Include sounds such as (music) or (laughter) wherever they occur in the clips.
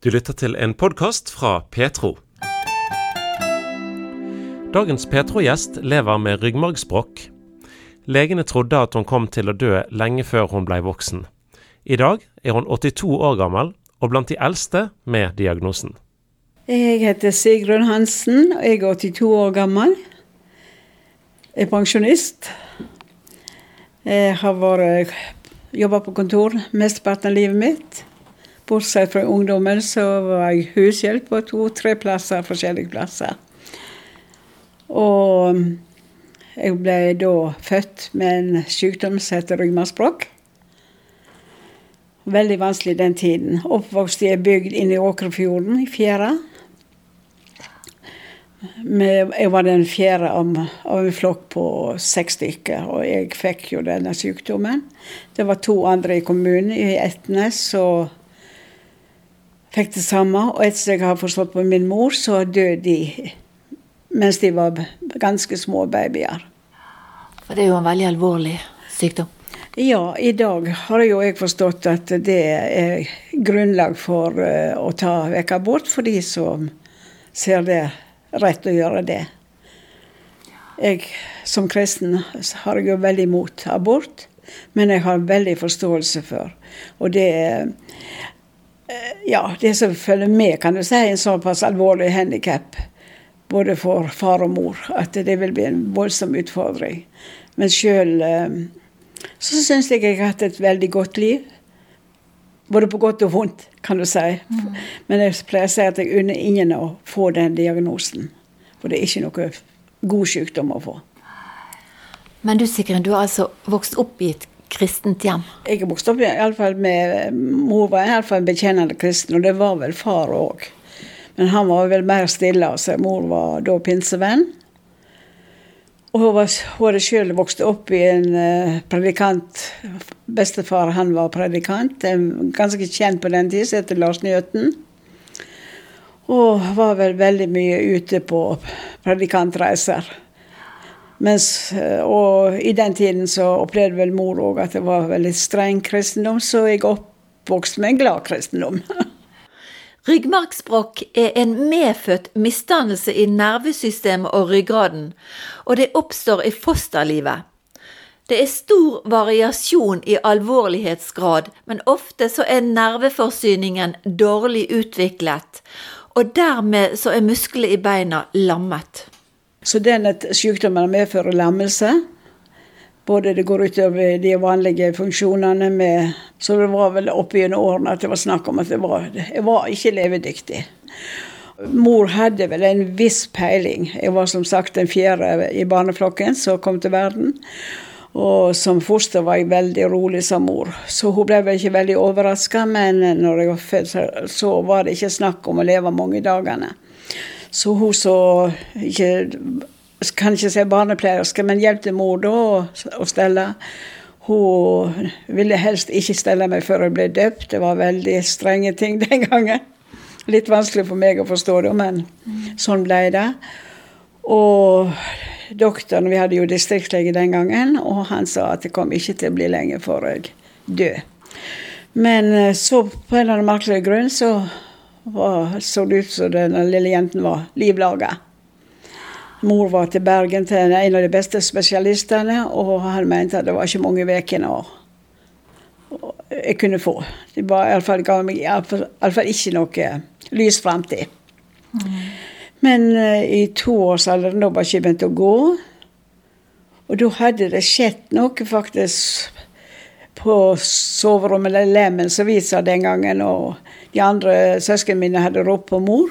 Du lytter til en podkast fra Petro. Dagens Petro-gjest lever med ryggmargsbrokk. Legene trodde at hun kom til å dø lenge før hun blei voksen. I dag er hun 82 år gammel og blant de eldste med diagnosen. Jeg heter Sigrun Hansen, og jeg er 82 år gammel. Jeg er pensjonist. Jeg har jobba på kontor mesteparten av livet mitt. Bortsett fra ungdommen så var jeg hushjelp på to-tre plasser, forskjellige plasser. Og jeg ble da født med en sykdom som heter ryggmargsbrokk. Veldig vanskelig den tiden. Oppvokst i ei bygd inne i Åkrefjorden, i fjæra. Jeg var den fjerde av en flokk på seks stykker, og jeg fikk jo denne sykdommen. Det var to andre i kommunen, i Etnes og fikk det samme. Og etter jeg har forstått på min mor, så døde de mens de var ganske små babyer. For det er jo en veldig alvorlig sykdom? Ja, i dag har jo jeg forstått at det er grunnlag for uh, å ta vekk abort for de som ser det rett å gjøre det. Jeg som kristen har jeg jo veldig imot abort, men jeg har veldig forståelse for. Og det Eh, ja, det som følger med, kan du si, en såpass alvorlig handikap. Både for far og mor. At det vil bli en voldsom utfordring. Men sjøl eh, så syns jeg jeg har hatt et veldig godt liv. Både på godt og vondt, kan du si. Mm. Men jeg pleier å si at jeg unner ingen å få den diagnosen. For det er ikke noe god sykdom å få. Men du Sigrun, du har altså vokst opp i et kristent hjem? Jeg er vokst opp i alle fall med Mor var iallfall bekjennende kristen, og det var vel far òg. Men han var vel mer stille altså. Mor var da pinsevenn. Og hun, var, hun hadde sjøl vokst opp i en uh, predikant Bestefar han var predikant, ganske kjent på den tid, som heter Lars Njøten. Og var vel veldig mye ute på predikantreiser. Mens, eh, og i den tiden så opplevde vel mor òg at det var veldig streng kristendom, så jeg oppvokste med en glad kristendom. (laughs) Ryggmargsbrokk er en medfødt misdannelse i nervesystemet og ryggraden, og det oppstår i fosterlivet. Det er stor variasjon i alvorlighetsgrad, men ofte så er nerveforsyningen dårlig utviklet, og dermed så er musklene i beina lammet. Så denne sykdommen medfører lammelse. Både det går utover de vanlige funksjonene med Så det var vel opp gjennom årene at det var snakk om at jeg var, jeg var ikke levedyktig. Mor hadde vel en viss peiling. Jeg var som sagt den fjerde i barneflokken som kom til verden. Og som foster var jeg veldig rolig som mor. Så hun ble vel ikke veldig overraska, men når jeg var født, så var det ikke snakk om å leve mange dagene. Så hun så ikke Kan ikke si barnepleierske, men hjelpte mor da å stelle. Hun ville helst ikke stelle meg før jeg ble døpt. Det var veldig strenge ting (laughs) den gangen. Litt vanskelig for meg å forstå det, men sånn ble det. Og doktoren Vi hadde jo distriktslege den gangen, og han sa at det kom ikke til å bli lenge før jeg død. Men eh, så på en eller annen merkelig grunn så var, så ut som den lille jenten var livlaga. Mor var til Bergen til en av de beste spesialistene, og han mente at det var ikke mange ukene jeg kunne få. Det var iallfall, ga meg iallfall ikke noe lys framtid. Mm. Men uh, i toårsalderen da var jeg ikke begynt å gå. Og da hadde det skjedd noe faktisk på soverommet, eller lemmen, som vi sa den gangen. og de andre søsknene mine hadde ropt på mor.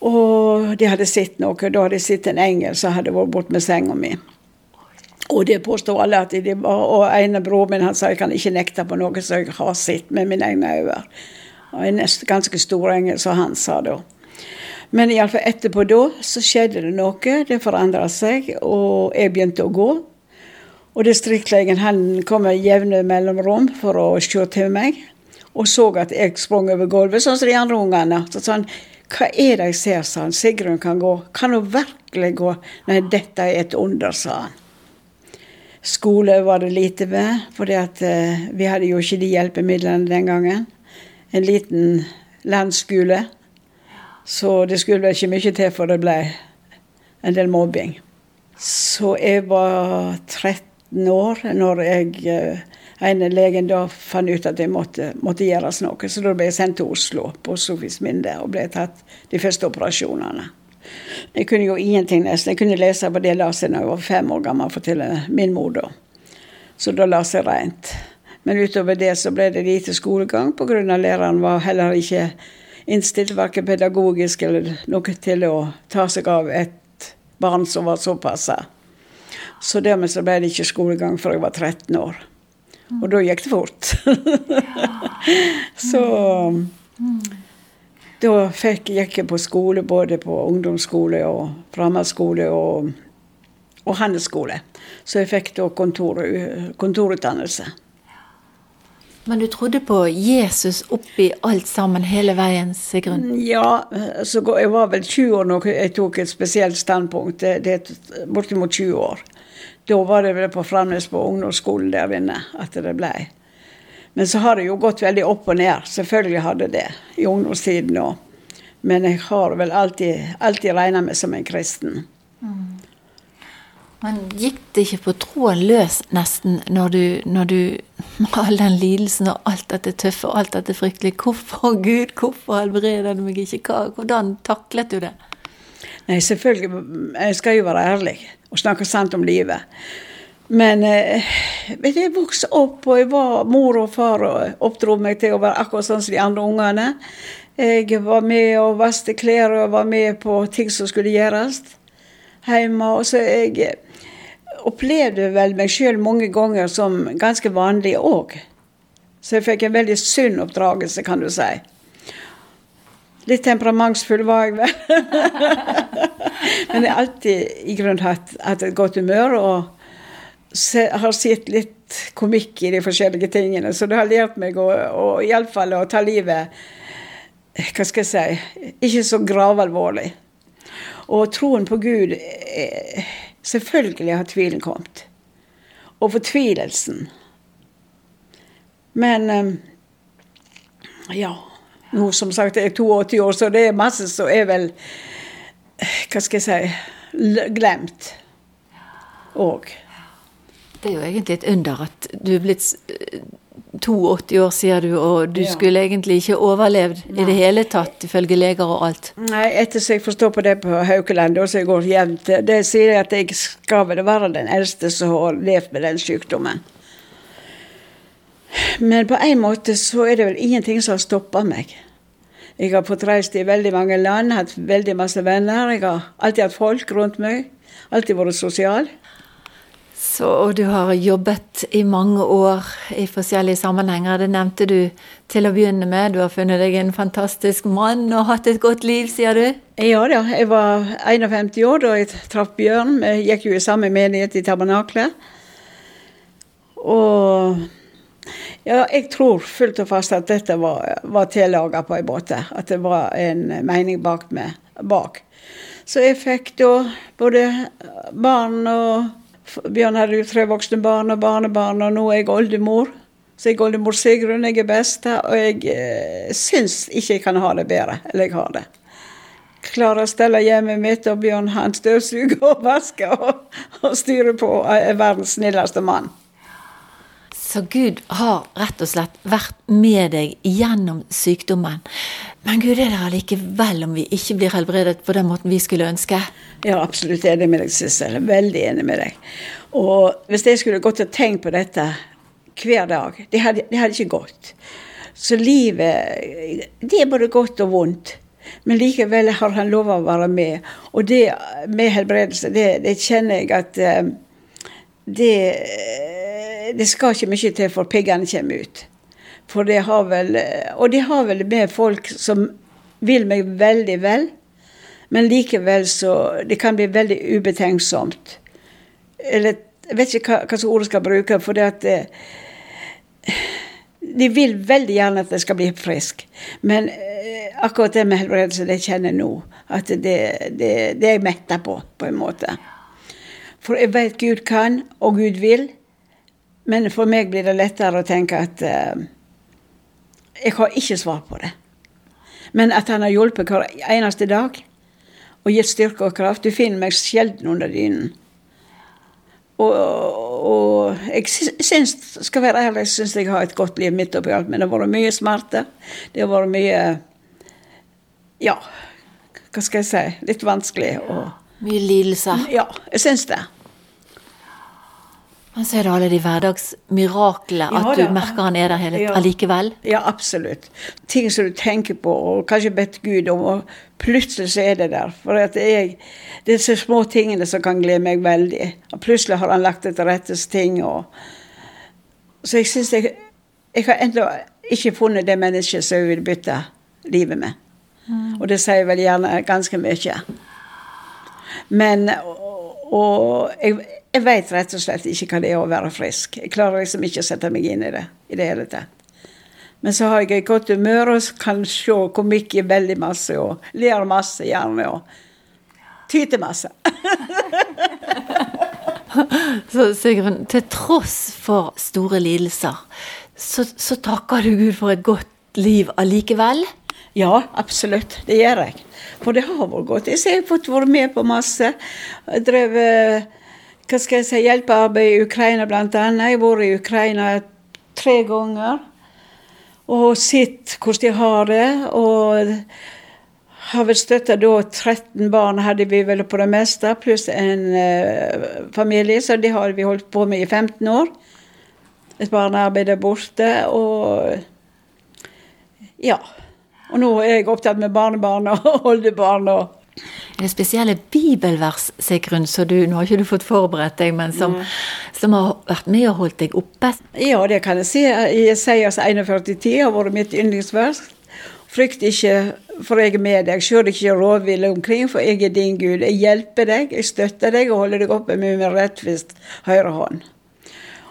Og de hadde sett noe. Da hadde de sett en engel som hadde vært borte med senga mi. Og det påstod alle at de var. Og ene broren min han sa jeg kan ikke nekte på noe som jeg har sett med mine egne øyne. Og en ganske stor engel, som han sa da. Men iallfall etterpå da så skjedde det noe. Det forandra seg, og jeg begynte å gå. Og distriktlegen han kom med jevne mellomrom for å se til meg og så at jeg sprang over gulvet, sånn som de andre ungene. Så sånn, hva er det jeg ser, sa han. Sigrun kan gå. Kan hun virkelig gå? Nei, dette er et under, sa han. Skole var det lite ved, for uh, vi hadde jo ikke de hjelpemidlene den gangen. En liten landsskole. Så det skulle vel ikke mye til for det ble en del mobbing. Så jeg var 13 år når jeg eh, en legen da fant ut at det måtte, måtte, gjøres noe. Så da ble jeg sendt til Oslo på Sofis Minde og ble tatt de første operasjonene. Jeg kunne jo ingenting nesten. Jeg kunne lese på det jeg leste da jeg var fem år gammel, forteller min mor da. Så da la jeg rent. Men utover det så ble det lite skolegang pga. læreren var heller ikke innstilt verken pedagogisk eller noe til å ta seg av et barn som var såpass. Så dermed så ble det ikke skolegang før jeg var 13 år. Og da gikk det fort. (laughs) så da fikk, gikk jeg på skole, både på ungdomsskole og framhaldsskole og, og handelsskole. Så jeg fikk da kontor, kontorutdannelse. Men du trodde på Jesus oppi alt sammen hele veien, Sigrun? Ja, så jeg var vel 20 år når jeg tok et spesielt standpunkt. Det, det bortimot 20 år. Da var det vel på Framnes på ungdomsskolen der inne at det ble. Men så har det jo gått veldig opp og ned. Selvfølgelig hadde det i ungdomstiden òg. Men jeg har vel alltid, alltid regna meg som en kristen. Mm. Men gikk det ikke på tråden løs nesten når du, når du med all den lidelsen og alt dette tøffe og alt dette fryktelige Hvorfor, Gud, hvorfor helbreder du meg ikke? Hvordan taklet du det? Nei, selvfølgelig. Jeg skal jo være ærlig og snakke sant om livet. Men eh, jeg vokste opp, og jeg var mor og far og oppdro meg til å være akkurat sånn som de andre ungene. Jeg var med og vaste klær og var med på ting som skulle gjøres hjemme. Og så jeg opplevde vel meg sjøl mange ganger som ganske vanlig òg. Så jeg fikk en veldig sunn oppdragelse, kan du si. Litt temperamentsfull var jeg vel. (laughs) Men jeg har alltid i grunnen hatt, hatt et godt humør og se, har sett litt komikk i de forskjellige tingene. Så det har lært meg å, å iallfall å ta livet Hva skal jeg si Ikke så gravalvorlig. Og troen på Gud eh, Selvfølgelig har tvilen kommet. Og fortvilelsen. Men eh, ja. Nå som sagt er jeg er 82 år, så det er masse som er vel Hva skal jeg si glemt òg. Det er jo egentlig et under at du er blitt 82 år, sier du, og du ja. skulle egentlig ikke overlevd Nei. i det hele tatt, ifølge leger og alt? Nei, etter så jeg forstår på det på Haukeland, så jeg går jevnt, det sier at jeg skal vel være den eldste som har levd med den sykdommen. Men på en måte så er det vel ingenting som har stoppa meg. Jeg har fått reist i veldig mange land, hatt veldig masse venner. Jeg har alltid hatt folk rundt meg. Alltid vært sosial. Så, og du har jobbet i mange år i forskjellige sammenhenger. Det nevnte du til å begynne med. Du har funnet deg en fantastisk mann og hatt et godt liv, sier du? Ja da. Jeg var 51 år da jeg traff Bjørn. Vi gikk jo i samme menighet i tabernaklet. Og ja, jeg tror fullt og fast at dette var, var tillaga på en måte. At det var en mening bak meg. Bak. Så jeg fikk da både barn og Bjørn hadde jo tre voksne barn og barnebarn, og nå er jeg oldemor. Så jeg er oldemor Sigrun, jeg er beste, og jeg eh, syns ikke jeg kan ha det bedre eller jeg har det. Klarer å stelle hjemmet mitt, og Bjørn han støvsuger og vasker og, og styrer på, er verdens snilleste mann. Så Gud har rett og slett vært med deg gjennom sykdommen. Men Gud er der allikevel om vi ikke blir helbredet på den måten vi skulle ønske? Ja, absolutt enig med deg, Sissel. Veldig enig med deg. Og hvis jeg skulle gått og tenkt på dette hver dag, det hadde, det hadde ikke gått. Så livet Det er både godt og vondt. Men likevel har han lova å være med. Og det med helbredelse, det, det kjenner jeg at eh, det det skal ikke mye til for piggene kommer ut. For det har vel, og det har vel med folk som vil meg veldig vel, men likevel så Det kan bli veldig ubetenksomt. Eller jeg vet ikke hva, hva slags ord jeg skal bruke, for det at eh, De vil veldig gjerne at jeg skal bli frisk. Men eh, akkurat det med helbredelse, det kjenner jeg nå. At det, det, det er jeg metta på, på en måte. For jeg vet Gud kan, og Gud vil. Men for meg blir det lettere å tenke at eh, jeg har ikke svar på det. Men at han har hjulpet hver eneste dag og gitt styrke og kraft. Du finner meg sjelden under dynen. Og, og jeg syns, skal være ærlig, syns jeg har et godt liv midt oppi alt. Men det har vært mye smerte. Det har vært mye Ja, hva skal jeg si? Litt vanskelig. Og, Mye lidelser. ja, jeg syns det. Men så er det alle de hverdagsmiraklene, Ja at du merker han er der hele Ja. allikevel. Ja, absolutt. Ting som du tenker på og kanskje bedt Gud om, og plutselig så er det der. For at jeg, det er så små tingene som kan glede meg veldig. Og plutselig har han lagt det til rettes ting. Og, så jeg syns jeg, jeg har ennå ikke funnet det mennesket som jeg vil bytte livet med. Og det sier vel gjerne ganske mye. Men og, og jeg, jeg vet rett og slett ikke hva det er å være frisk. Jeg klarer liksom ikke å sette meg inn i det i det hele tatt. Men så har jeg et godt humør og kan se komikk i veldig masse og ler masse gjerne og tyter masse. (laughs) Så Sigrun, til tross for store lidelser, så, så takker du Gud for et godt liv allikevel? Ja, absolutt. Det gjør jeg. For det har vært godt. Jeg har fått være med på masse. Jeg drev eh, hva skal jeg si, hjelpearbeid i Ukraina annet. Jeg har vært i Ukraina tre ganger. Og sett hvordan de har det. Og har vel støtta da 13 barn, hadde vi vel på det meste, pluss en eh, familie. Så det har vi holdt på med i 15 år. Et barnearbeid der borte. Og ja. Og nå er jeg opptatt med barnebarn og (laughs) oldebarn. og Er det spesielle bibelvers, Sigrun, så du, nå har ikke du fått forberedt deg, men som, som har vært med og holdt deg oppe? Ja, det kan jeg si. Jesajas 41,10 har vært mitt yndlingsvers. Frykt ikke, for jeg er med deg. Kjør ikke rådville omkring, for jeg er din Gud. Jeg hjelper deg, jeg støtter deg og holder deg oppe med min rettvist høyre hånd.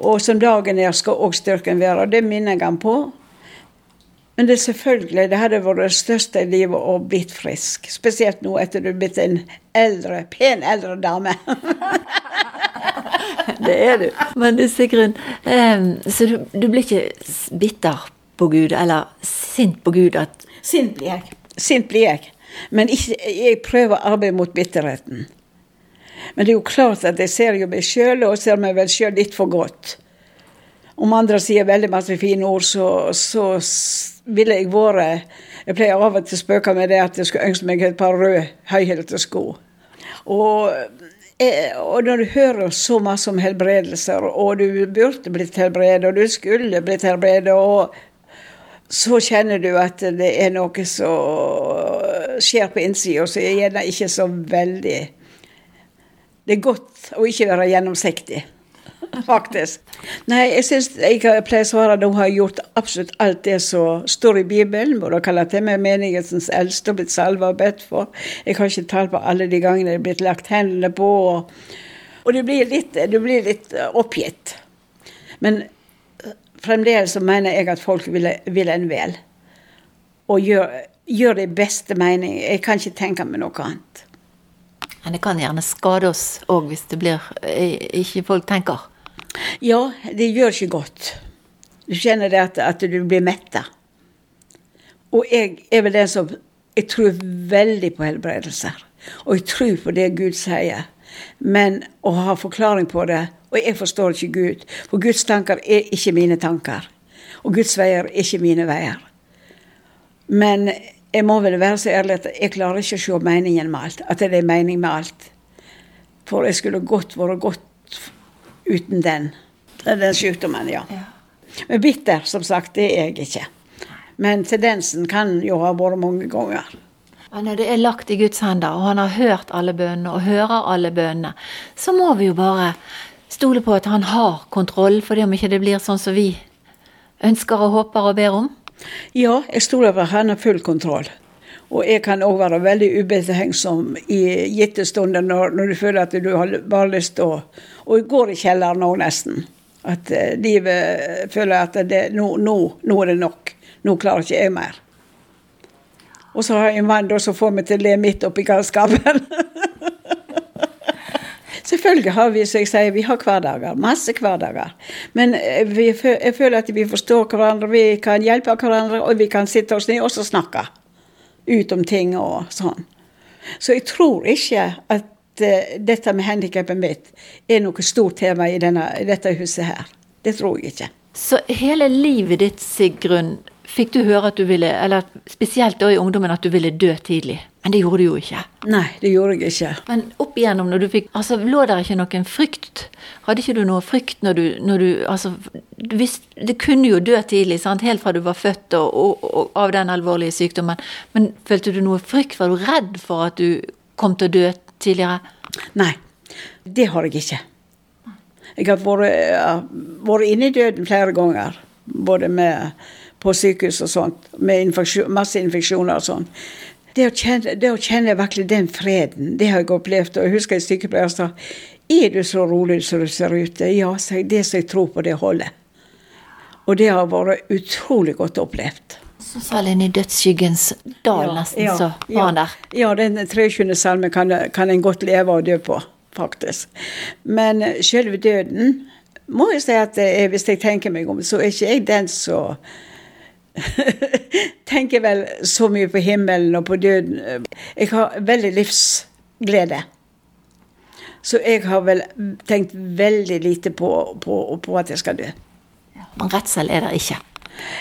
Og som dagen er, skal òg styrken være. Det minner jeg ham på. Men det er selvfølgelig, det hadde vært det største i livet å blitt frisk. Spesielt nå etter du er blitt en eldre, pen eldre dame. (laughs) det er du. Men du, Sigrun, um, så du, du blir ikke bitter på Gud, eller sint på Gud at Sint blir jeg. Sint blir jeg. Men ikke, jeg prøver å arbeide mot bitterheten. Men det er jo klart at jeg ser jo meg sjøl, og ser meg vel sjøl litt for godt. Om andre sier veldig masse fine ord, så, så ville jeg vært Jeg pleier av og til å spøke med det at jeg skulle ønske meg et par røde, høyhælte sko. Og, eh, og når du hører så masse om helbredelser, og du burde blitt helbredet, og du skulle blitt helbredet, og så kjenner du at det er noe som skjer på innsida, er gjerne ikke så veldig Det er godt å ikke være gjennomsiktig, (laughs) faktisk. Nei, jeg syns jeg pleier å svare at hun har gjort absolutt alt det som står i Bibelen. Både kalle til meg menighetens eldste og blitt salva og bedt for. Jeg har ikke tall på alle de gangene det er blitt lagt hendene på. Og, og du blir litt, du blir litt eh, oppgitt. Men fremdeles så mener jeg at folk vil, vil en vel. Og gjør, gjør det i beste mening. Jeg kan ikke tenke meg noe annet. Men det kan gjerne skade oss òg, hvis det blir eh, ikke folk tenker. Ja, det gjør ikke godt. Du kjenner det at, at du blir metta. Og jeg er vel den som Jeg tror veldig på helbredelser. Og jeg tror på det Gud sier. Men å ha forklaring på det Og jeg forstår ikke Gud. For Guds tanker er ikke mine tanker. Og Guds veier er ikke mine veier. Men jeg må vel være så ærlig at jeg klarer ikke å se meningen med alt. At det er mening med alt. For jeg skulle godt vært godt uten den. Den sykdommen, ja. Men bitter, som sagt, det er jeg ikke. Men tendensen kan jo ha vært mange ganger. Men når det er lagt i Guds hender, og han har hørt alle bønnene og hører alle bønnene, så må vi jo bare stole på at han har kontroll, for det om ikke det blir sånn som vi ønsker og håper og ber om. Ja, jeg stoler på at han har full kontroll. Og jeg kan òg være veldig ubetenksom i gitte stunder når, når du føler at du har bare lyst til å Og går i kjelleren òg, nesten. At eh, livet føler at det, nå, nå, nå er det nok. Nå klarer ikke jeg mer. Og så har jeg en mann som får meg til å le midt oppi galskapen. (laughs) Selvfølgelig har vi, som jeg sier, vi har hverdager. Masse hverdager. Men eh, vi, jeg føler at vi forstår hverandre, vi kan hjelpe hverandre, og vi kan sitte oss ned og snakke. ut om ting og sånn. Så jeg tror ikke at uh, dette med handikappet mitt er noe stort tema i, denne, i dette huset her. Det tror jeg ikke. Så hele livet ditt, Sigrun, fikk du høre at du ville, eller spesielt da i ungdommen, at du ville dø tidlig? Men det gjorde du jo ikke. Nei, det gjorde jeg ikke. Men opp igjennom, når du fikk Altså, lå der ikke noen frykt? Hadde ikke du noe frykt når du, når du Altså, du visste det kunne jo dø tidlig, sant? helt fra du var født og, og, og, av den alvorlige sykdommen. Men følte du noe frykt? Var du redd for at du kom til å dø tidligere? Nei, det har jeg ikke. Jeg har vært, vært inne i døden flere ganger. Både med, på sykehus og sånt, med infeksjon, masse infeksjoner og sånn. Det å, kjenne, det å kjenne virkelig den freden, det har jeg opplevd. Og jeg husker en sykepleier sa er du så rolig som du ser ut? Ja. Det som jeg tror på, det holder. Og det har vært utrolig godt opplevd. Så sa inn i dødsskyggens dal, nesten, ja, så var han der. Ja, den 23. salmen kan, kan en godt leve og dø på faktisk. Men selve døden må jeg si at jeg, hvis jeg tenker meg om, så er ikke jeg den som (laughs) tenker vel så mye på himmelen og på døden. Jeg har veldig livsglede. Så jeg har vel tenkt veldig lite på, på, på at jeg skal dø. Men redsel er det ikke?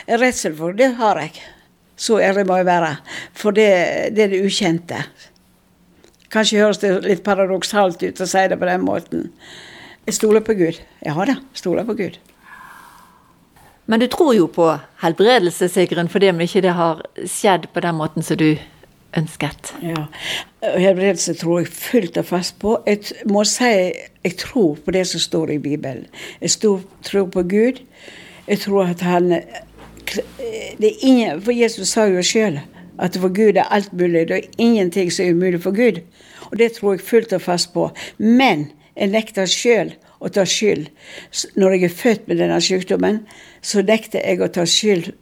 Redsel for det har jeg. Så ærlig må jeg være. For det, det er det ukjente. Kanskje høres det litt paradoksalt ut å si det på den måten. Jeg stoler på Gud. Jeg har det. Stoler på Gud. Men du tror jo på helbredelse, Sigrun, fordi om ikke det har skjedd på den måten som du ønsket? Ja, helbredelse tror jeg fullt og fast på. Jeg må si jeg tror på det som står i Bibelen. Jeg tror på Gud. Jeg tror at han det er ingen, For Jesus sa jo sjøl at for Gud er alt mulig. Det er ingenting som er umulig for Gud. Og det tror jeg fullt og fast på. Men jeg nekter sjøl å ta skyld. Når jeg er født med denne sykdommen, så nekter jeg å ta skyld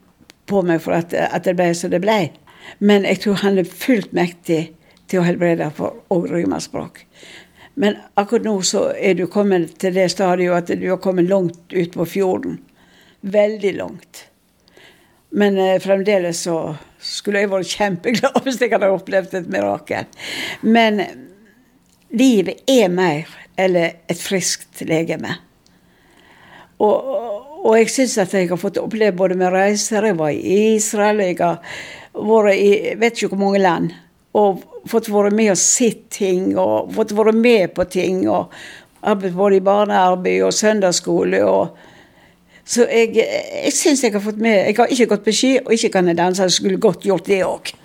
på meg for at, at det ble som det ble. Men jeg tror han er fullt mektig til å helbrede for og røymaspråk. Men akkurat nå så er du kommet til det stadiet at du har kommet langt ut på fjorden. Veldig langt. Men eh, fremdeles så skulle jeg vært kjempeglad (laughs) hvis jeg hadde opplevd et mirakel. Men livet er mer eller et friskt legeme. Og, og jeg syns at jeg har fått oppleve både med reiser Jeg var i Israel, jeg har vært i vet ikke hvor mange land. Og fått være med og sett ting, og fått være med på ting. og Arbeidet både i barnearbeid og søndagsskole. og så jeg, jeg syns jeg har fått med Jeg har ikke gått på ski, og ikke kan jeg danse. Jeg skulle godt gjort det òg. (laughs)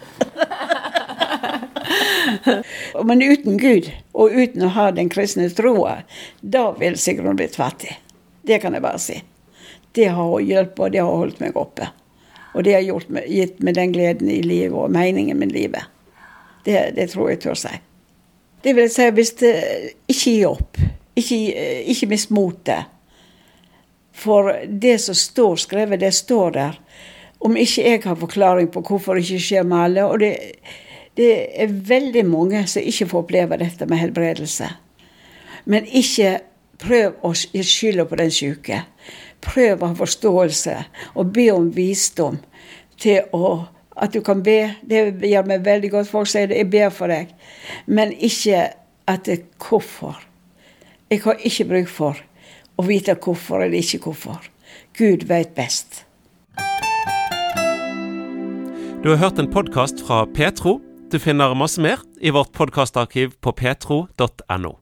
Men uten Gud, og uten å ha den kristne troa, da vil Sigrun blitt fattig. Det kan jeg bare si. Det har hjulpet, og det har holdt meg oppe. Og det har meg, gitt meg den gleden i livet og meningen med livet. Det, det tror jeg tør si. Det vil jeg si, hvis det ikke gi opp. Ikke, ikke mist motet. For det som står skrevet, det står der. Om ikke jeg har forklaring på hvorfor det ikke skjer med alle. Og det, det er veldig mange som ikke får oppleve dette med helbredelse. Men ikke prøv å gi skylda på den syke. Prøv å ha forståelse og be om visdom til å at du kan be. Det gjør meg veldig godt. Folk sier det, jeg ber for deg. Men ikke at det hvorfor. Jeg har ikke bruk for å vite hvorfor eller ikke hvorfor. Gud vet best. Du har hørt en podkast fra Petro. Du finner masse mer i vårt podkastarkiv på petro.no.